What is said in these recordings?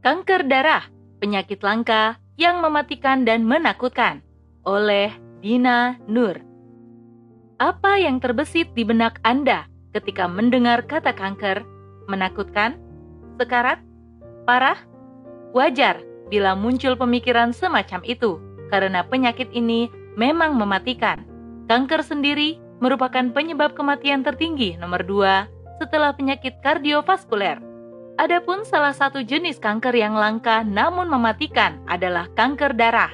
Kanker darah, penyakit langka yang mematikan dan menakutkan oleh Dina Nur. Apa yang terbesit di benak Anda ketika mendengar kata kanker? Menakutkan? Sekarat? Parah? Wajar bila muncul pemikiran semacam itu, karena penyakit ini memang mematikan. Kanker sendiri merupakan penyebab kematian tertinggi nomor dua setelah penyakit kardiovaskuler. Adapun salah satu jenis kanker yang langka namun mematikan adalah kanker darah.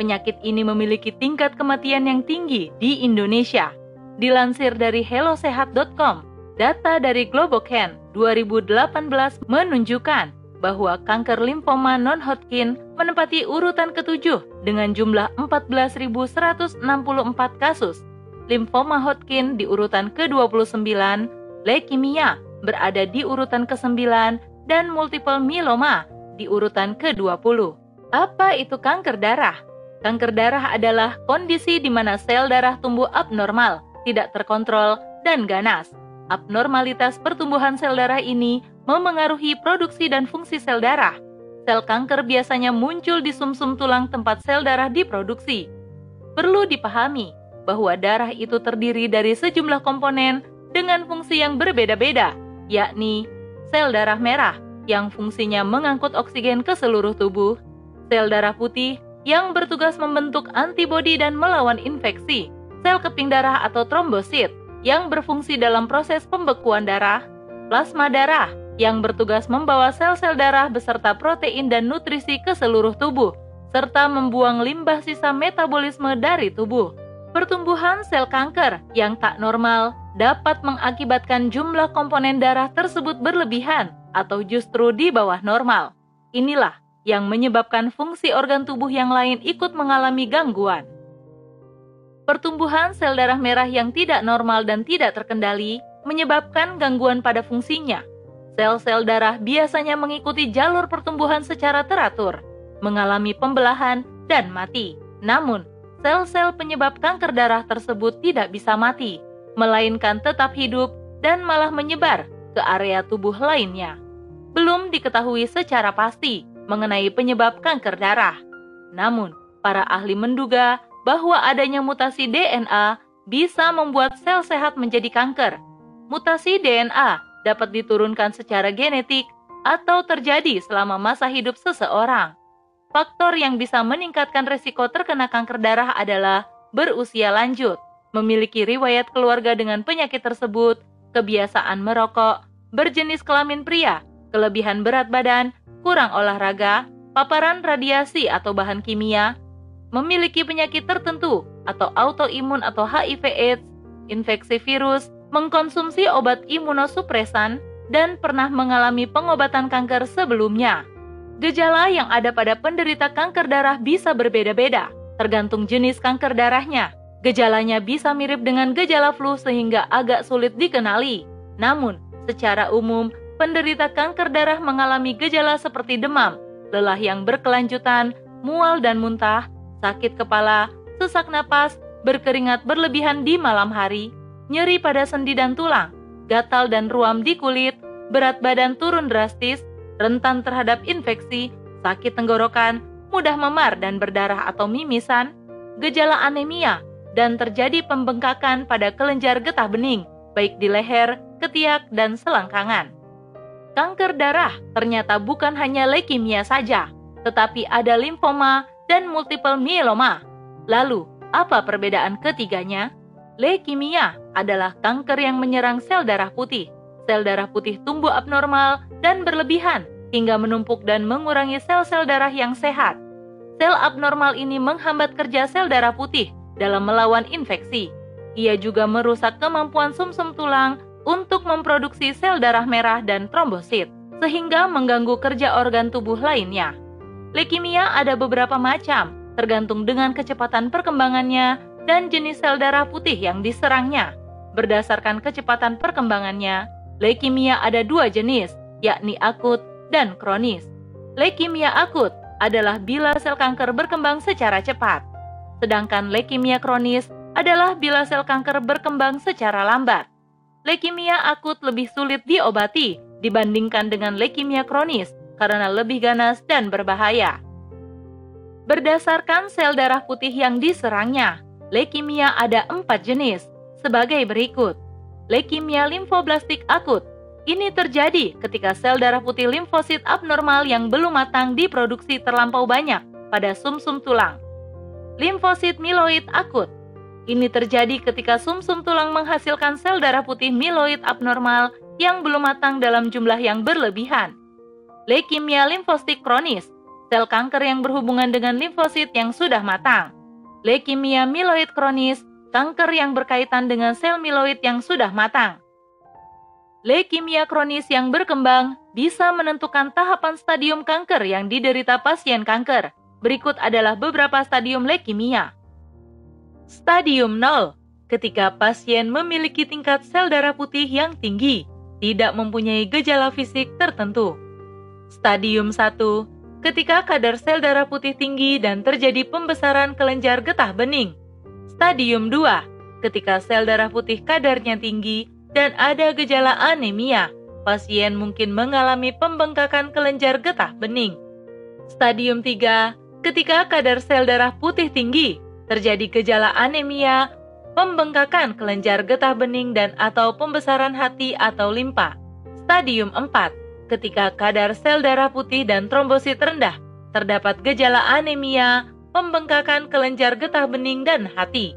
Penyakit ini memiliki tingkat kematian yang tinggi di Indonesia. Dilansir dari hellosehat.com, data dari Globocan 2018 menunjukkan bahwa kanker limfoma non-Hodgkin menempati urutan ketujuh dengan jumlah 14.164 kasus. Limfoma Hodgkin di urutan ke-29, leukemia berada di urutan ke-9 dan multiple myeloma di urutan ke-20. Apa itu kanker darah? Kanker darah adalah kondisi di mana sel darah tumbuh abnormal, tidak terkontrol, dan ganas. Abnormalitas pertumbuhan sel darah ini memengaruhi produksi dan fungsi sel darah. Sel kanker biasanya muncul di sumsum -sum tulang tempat sel darah diproduksi. Perlu dipahami bahwa darah itu terdiri dari sejumlah komponen dengan fungsi yang berbeda-beda, yakni sel darah merah yang fungsinya mengangkut oksigen ke seluruh tubuh, sel darah putih yang bertugas membentuk antibodi dan melawan infeksi, sel keping darah atau trombosit yang berfungsi dalam proses pembekuan darah, plasma darah yang bertugas membawa sel-sel darah beserta protein dan nutrisi ke seluruh tubuh, serta membuang limbah sisa metabolisme dari tubuh. Pertumbuhan sel kanker yang tak normal dapat mengakibatkan jumlah komponen darah tersebut berlebihan atau justru di bawah normal. Inilah yang menyebabkan fungsi organ tubuh yang lain ikut mengalami gangguan. Pertumbuhan sel darah merah yang tidak normal dan tidak terkendali menyebabkan gangguan pada fungsinya. Sel-sel darah biasanya mengikuti jalur pertumbuhan secara teratur, mengalami pembelahan, dan mati. Namun, sel-sel penyebab kanker darah tersebut tidak bisa mati melainkan tetap hidup dan malah menyebar ke area tubuh lainnya. Belum diketahui secara pasti mengenai penyebab kanker darah. Namun, para ahli menduga bahwa adanya mutasi DNA bisa membuat sel sehat menjadi kanker. Mutasi DNA dapat diturunkan secara genetik atau terjadi selama masa hidup seseorang. Faktor yang bisa meningkatkan risiko terkena kanker darah adalah berusia lanjut memiliki riwayat keluarga dengan penyakit tersebut, kebiasaan merokok, berjenis kelamin pria, kelebihan berat badan, kurang olahraga, paparan radiasi atau bahan kimia, memiliki penyakit tertentu atau autoimun atau HIV/AIDS, infeksi virus, mengkonsumsi obat imunosupresan, dan pernah mengalami pengobatan kanker sebelumnya. Gejala yang ada pada penderita kanker darah bisa berbeda-beda, tergantung jenis kanker darahnya. Gejalanya bisa mirip dengan gejala flu sehingga agak sulit dikenali. Namun, secara umum, penderita kanker darah mengalami gejala seperti demam, lelah yang berkelanjutan, mual dan muntah, sakit kepala, sesak napas, berkeringat berlebihan di malam hari, nyeri pada sendi dan tulang, gatal dan ruam di kulit, berat badan turun drastis, rentan terhadap infeksi, sakit tenggorokan, mudah memar dan berdarah atau mimisan, gejala anemia, dan terjadi pembengkakan pada kelenjar getah bening, baik di leher, ketiak, dan selangkangan. Kanker darah ternyata bukan hanya leukemia saja, tetapi ada limfoma dan multiple myeloma. Lalu, apa perbedaan ketiganya? Leukemia adalah kanker yang menyerang sel darah putih. Sel darah putih tumbuh abnormal dan berlebihan hingga menumpuk dan mengurangi sel-sel darah yang sehat. Sel abnormal ini menghambat kerja sel darah putih dalam melawan infeksi. Ia juga merusak kemampuan sumsum -sum tulang untuk memproduksi sel darah merah dan trombosit, sehingga mengganggu kerja organ tubuh lainnya. Leukemia ada beberapa macam, tergantung dengan kecepatan perkembangannya dan jenis sel darah putih yang diserangnya. Berdasarkan kecepatan perkembangannya, leukemia ada dua jenis, yakni akut dan kronis. Leukemia akut adalah bila sel kanker berkembang secara cepat sedangkan leukemia kronis adalah bila sel kanker berkembang secara lambat. Leukemia akut lebih sulit diobati dibandingkan dengan leukemia kronis karena lebih ganas dan berbahaya. Berdasarkan sel darah putih yang diserangnya, leukemia ada empat jenis, sebagai berikut. Leukemia limfoblastik akut. Ini terjadi ketika sel darah putih limfosit abnormal yang belum matang diproduksi terlampau banyak pada sumsum -sum tulang. Limfosit mieloid akut. Ini terjadi ketika sumsum -sum tulang menghasilkan sel darah putih mieloid abnormal yang belum matang dalam jumlah yang berlebihan. Leukemia limfostik kronis sel kanker yang berhubungan dengan limfosit yang sudah matang. Leukemia mieloid kronis, kanker yang berkaitan dengan sel mieloid yang sudah matang. Leukemia kronis yang berkembang bisa menentukan tahapan stadium kanker yang diderita pasien kanker. Berikut adalah beberapa stadium leukemia. Stadium 0, ketika pasien memiliki tingkat sel darah putih yang tinggi, tidak mempunyai gejala fisik tertentu. Stadium 1, ketika kadar sel darah putih tinggi dan terjadi pembesaran kelenjar getah bening. Stadium 2, ketika sel darah putih kadarnya tinggi dan ada gejala anemia, pasien mungkin mengalami pembengkakan kelenjar getah bening. Stadium 3, ketika kadar sel darah putih tinggi, terjadi gejala anemia, pembengkakan kelenjar getah bening dan atau pembesaran hati atau limpa. Stadium 4, ketika kadar sel darah putih dan trombosit rendah, terdapat gejala anemia, pembengkakan kelenjar getah bening dan hati.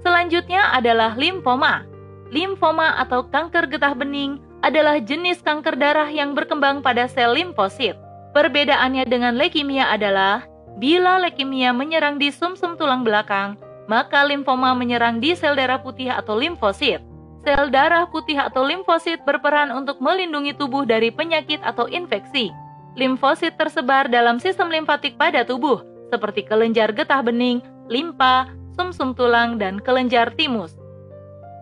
Selanjutnya adalah limfoma. Limfoma atau kanker getah bening adalah jenis kanker darah yang berkembang pada sel limfosit. Perbedaannya dengan leukemia adalah bila leukemia menyerang di sumsum -sum tulang belakang, maka limfoma menyerang di sel darah putih atau limfosit. Sel darah putih atau limfosit berperan untuk melindungi tubuh dari penyakit atau infeksi. Limfosit tersebar dalam sistem limfatik pada tubuh, seperti kelenjar getah bening, limpa, sumsum -sum tulang, dan kelenjar timus.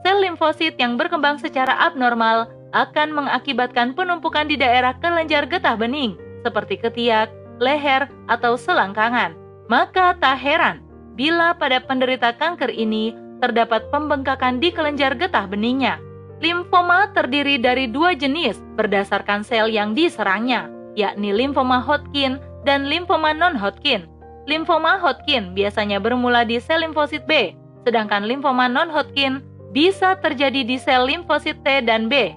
Sel limfosit yang berkembang secara abnormal akan mengakibatkan penumpukan di daerah kelenjar getah bening, seperti ketiak, leher, atau selangkangan. Maka tak heran bila pada penderita kanker ini terdapat pembengkakan di kelenjar getah beningnya. Limfoma terdiri dari dua jenis berdasarkan sel yang diserangnya, yakni limfoma Hodgkin dan limfoma non-Hodgkin. Limfoma Hodgkin biasanya bermula di sel limfosit B, sedangkan limfoma non-Hodgkin bisa terjadi di sel limfosit T dan B.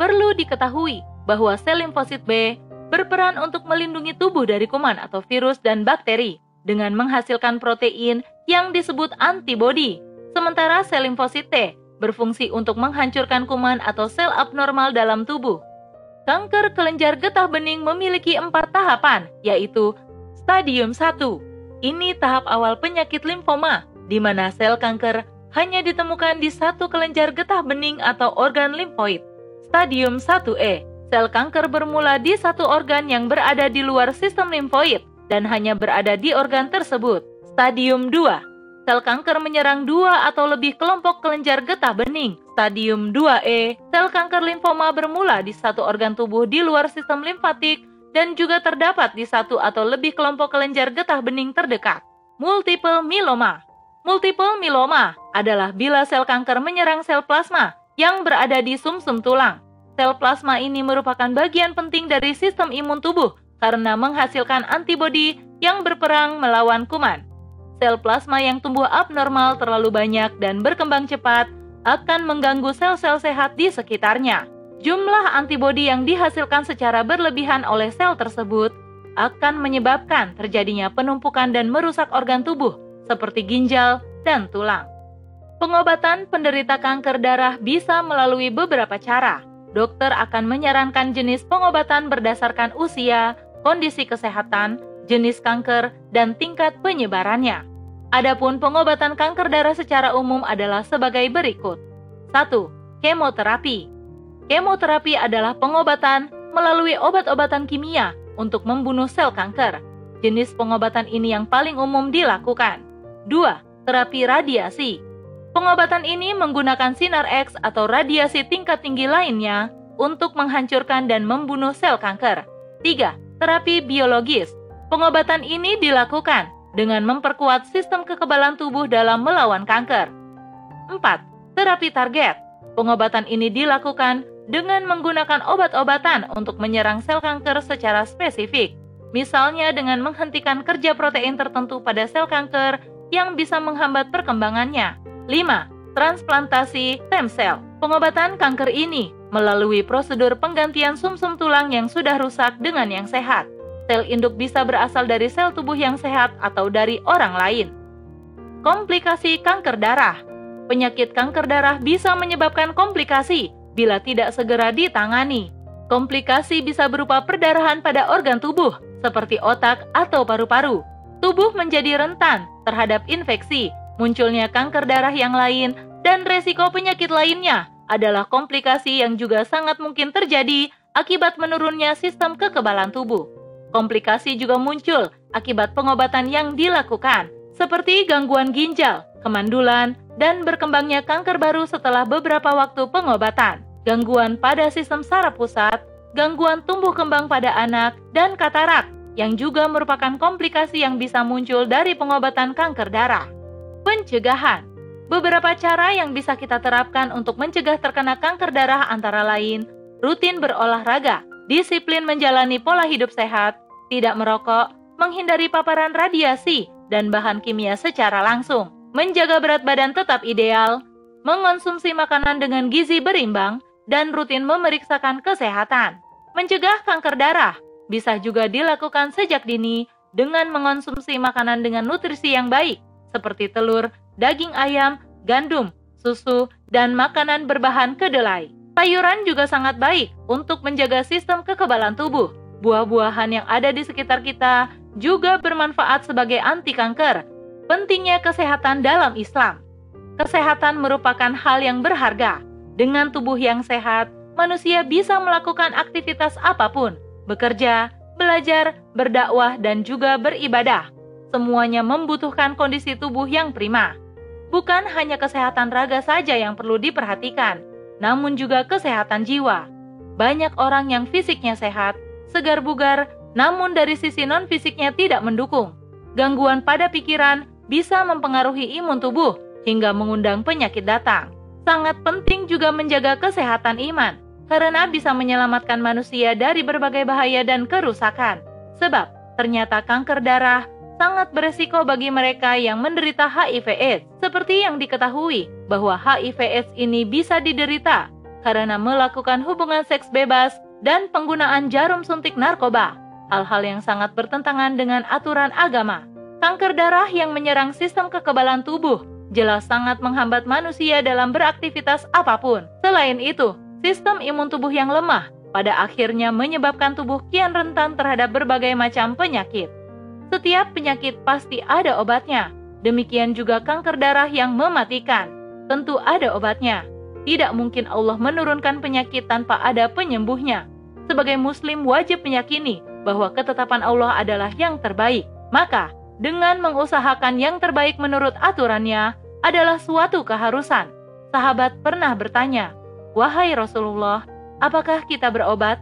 Perlu diketahui bahwa sel limfosit B berperan untuk melindungi tubuh dari kuman atau virus dan bakteri dengan menghasilkan protein yang disebut antibodi sementara sel limfosit T berfungsi untuk menghancurkan kuman atau sel abnormal dalam tubuh. Kanker kelenjar getah bening memiliki empat tahapan, yaitu Stadium 1. Ini tahap awal penyakit limfoma, di mana sel kanker hanya ditemukan di satu kelenjar getah bening atau organ limfoid. Stadium 1E, sel kanker bermula di satu organ yang berada di luar sistem limfoid dan hanya berada di organ tersebut. Stadium 2, Sel kanker menyerang dua atau lebih kelompok kelenjar getah bening. Stadium 2E, sel kanker limfoma bermula di satu organ tubuh di luar sistem limfatik dan juga terdapat di satu atau lebih kelompok kelenjar getah bening terdekat. Multiple myeloma. Multiple myeloma adalah bila sel kanker menyerang sel plasma yang berada di sumsum -sum tulang. Sel plasma ini merupakan bagian penting dari sistem imun tubuh karena menghasilkan antibodi yang berperang melawan kuman sel plasma yang tumbuh abnormal terlalu banyak dan berkembang cepat akan mengganggu sel-sel sehat di sekitarnya. Jumlah antibodi yang dihasilkan secara berlebihan oleh sel tersebut akan menyebabkan terjadinya penumpukan dan merusak organ tubuh seperti ginjal dan tulang. Pengobatan penderita kanker darah bisa melalui beberapa cara. Dokter akan menyarankan jenis pengobatan berdasarkan usia, kondisi kesehatan, jenis kanker, dan tingkat penyebarannya. Adapun pengobatan kanker darah secara umum adalah sebagai berikut. 1. Kemoterapi. Kemoterapi adalah pengobatan melalui obat-obatan kimia untuk membunuh sel kanker. Jenis pengobatan ini yang paling umum dilakukan. 2. Terapi radiasi. Pengobatan ini menggunakan sinar X atau radiasi tingkat tinggi lainnya untuk menghancurkan dan membunuh sel kanker. 3. Terapi biologis Pengobatan ini dilakukan dengan memperkuat sistem kekebalan tubuh dalam melawan kanker. 4. Terapi target. Pengobatan ini dilakukan dengan menggunakan obat-obatan untuk menyerang sel kanker secara spesifik, misalnya dengan menghentikan kerja protein tertentu pada sel kanker yang bisa menghambat perkembangannya. 5. Transplantasi stem cell. Pengobatan kanker ini melalui prosedur penggantian sumsum -sum tulang yang sudah rusak dengan yang sehat. Sel induk bisa berasal dari sel tubuh yang sehat atau dari orang lain. Komplikasi kanker darah. Penyakit kanker darah bisa menyebabkan komplikasi bila tidak segera ditangani. Komplikasi bisa berupa perdarahan pada organ tubuh, seperti otak atau paru-paru. Tubuh menjadi rentan terhadap infeksi, munculnya kanker darah yang lain, dan resiko penyakit lainnya adalah komplikasi yang juga sangat mungkin terjadi akibat menurunnya sistem kekebalan tubuh. Komplikasi juga muncul akibat pengobatan yang dilakukan, seperti gangguan ginjal, kemandulan, dan berkembangnya kanker baru setelah beberapa waktu pengobatan gangguan pada sistem saraf pusat, gangguan tumbuh kembang pada anak, dan katarak, yang juga merupakan komplikasi yang bisa muncul dari pengobatan kanker darah. Pencegahan Beberapa cara yang bisa kita terapkan untuk mencegah terkena kanker darah antara lain rutin berolahraga, disiplin menjalani pola hidup sehat, tidak merokok, menghindari paparan radiasi dan bahan kimia secara langsung, menjaga berat badan tetap ideal, mengonsumsi makanan dengan gizi berimbang, dan rutin memeriksakan kesehatan. Mencegah kanker darah bisa juga dilakukan sejak dini dengan mengonsumsi makanan dengan nutrisi yang baik, seperti telur, daging ayam, gandum, susu, dan makanan berbahan kedelai. Sayuran juga sangat baik untuk menjaga sistem kekebalan tubuh. Buah-buahan yang ada di sekitar kita juga bermanfaat sebagai anti kanker. Pentingnya kesehatan dalam Islam. Kesehatan merupakan hal yang berharga dengan tubuh yang sehat, manusia bisa melakukan aktivitas apa pun, bekerja, belajar, berdakwah, dan juga beribadah. Semuanya membutuhkan kondisi tubuh yang prima. Bukan hanya kesehatan raga saja yang perlu diperhatikan, namun juga kesehatan jiwa. Banyak orang yang fisiknya sehat, segar bugar, namun dari sisi non-fisiknya tidak mendukung. Gangguan pada pikiran bisa mempengaruhi imun tubuh hingga mengundang penyakit datang. Sangat penting juga menjaga kesehatan iman, karena bisa menyelamatkan manusia dari berbagai bahaya dan kerusakan. Sebab, ternyata kanker darah sangat beresiko bagi mereka yang menderita HIV/AIDS. Seperti yang diketahui bahwa HIV/AIDS ini bisa diderita karena melakukan hubungan seks bebas dan penggunaan jarum suntik narkoba, hal-hal yang sangat bertentangan dengan aturan agama. Kanker darah yang menyerang sistem kekebalan tubuh jelas sangat menghambat manusia dalam beraktivitas apa pun. Selain itu, sistem imun tubuh yang lemah pada akhirnya menyebabkan tubuh kian rentan terhadap berbagai macam penyakit. Setiap penyakit pasti ada obatnya. Demikian juga kanker darah yang mematikan. Tentu ada obatnya. Tidak mungkin Allah menurunkan penyakit tanpa ada penyembuhnya. Sebagai muslim wajib meyakini bahwa ketetapan Allah adalah yang terbaik. Maka, dengan mengusahakan yang terbaik menurut aturannya, adalah suatu keharusan. Sahabat pernah bertanya, "Wahai Rasulullah, apakah kita berobat?"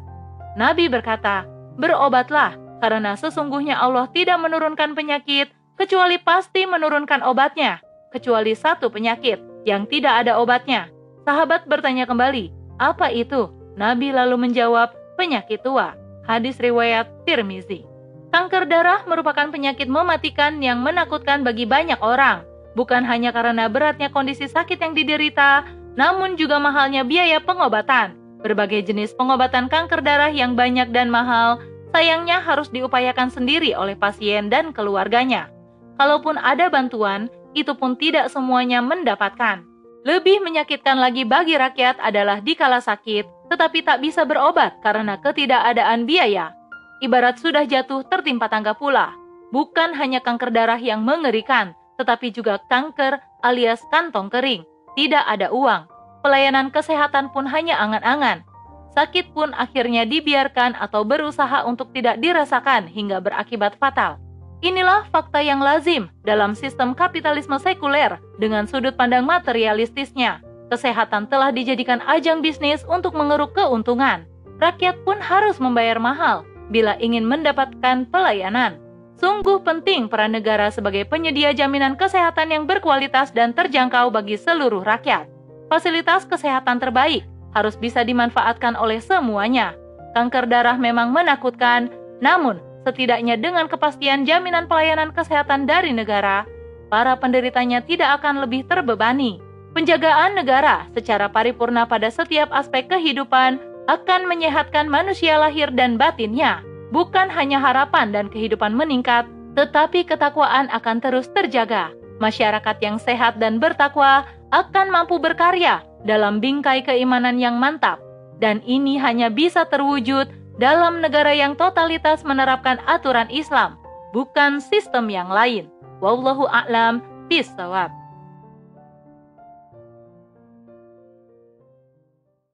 Nabi berkata, "Berobatlah, karena sesungguhnya Allah tidak menurunkan penyakit kecuali pasti menurunkan obatnya, kecuali satu penyakit yang tidak ada obatnya." Sahabat bertanya kembali, "Apa itu?" Nabi lalu menjawab, "Penyakit tua." Hadis riwayat Tirmizi. Kanker darah merupakan penyakit mematikan yang menakutkan bagi banyak orang bukan hanya karena beratnya kondisi sakit yang diderita, namun juga mahalnya biaya pengobatan. Berbagai jenis pengobatan kanker darah yang banyak dan mahal, sayangnya harus diupayakan sendiri oleh pasien dan keluarganya. Kalaupun ada bantuan, itu pun tidak semuanya mendapatkan. Lebih menyakitkan lagi bagi rakyat adalah dikala sakit, tetapi tak bisa berobat karena ketidakadaan biaya. Ibarat sudah jatuh tertimpa tangga pula. Bukan hanya kanker darah yang mengerikan, tetapi juga kanker alias kantong kering. Tidak ada uang. Pelayanan kesehatan pun hanya angan-angan. Sakit pun akhirnya dibiarkan atau berusaha untuk tidak dirasakan hingga berakibat fatal. Inilah fakta yang lazim dalam sistem kapitalisme sekuler dengan sudut pandang materialistisnya. Kesehatan telah dijadikan ajang bisnis untuk mengeruk keuntungan. Rakyat pun harus membayar mahal bila ingin mendapatkan pelayanan. Sungguh penting peran negara sebagai penyedia jaminan kesehatan yang berkualitas dan terjangkau bagi seluruh rakyat. Fasilitas kesehatan terbaik harus bisa dimanfaatkan oleh semuanya. Kanker darah memang menakutkan, namun setidaknya dengan kepastian jaminan pelayanan kesehatan dari negara, para penderitanya tidak akan lebih terbebani. Penjagaan negara secara paripurna pada setiap aspek kehidupan akan menyehatkan manusia lahir dan batinnya. Bukan hanya harapan dan kehidupan meningkat, tetapi ketakwaan akan terus terjaga. Masyarakat yang sehat dan bertakwa akan mampu berkarya dalam bingkai keimanan yang mantap, dan ini hanya bisa terwujud dalam negara yang totalitas menerapkan aturan Islam, bukan sistem yang lain. Wallahu a'lam bishawab.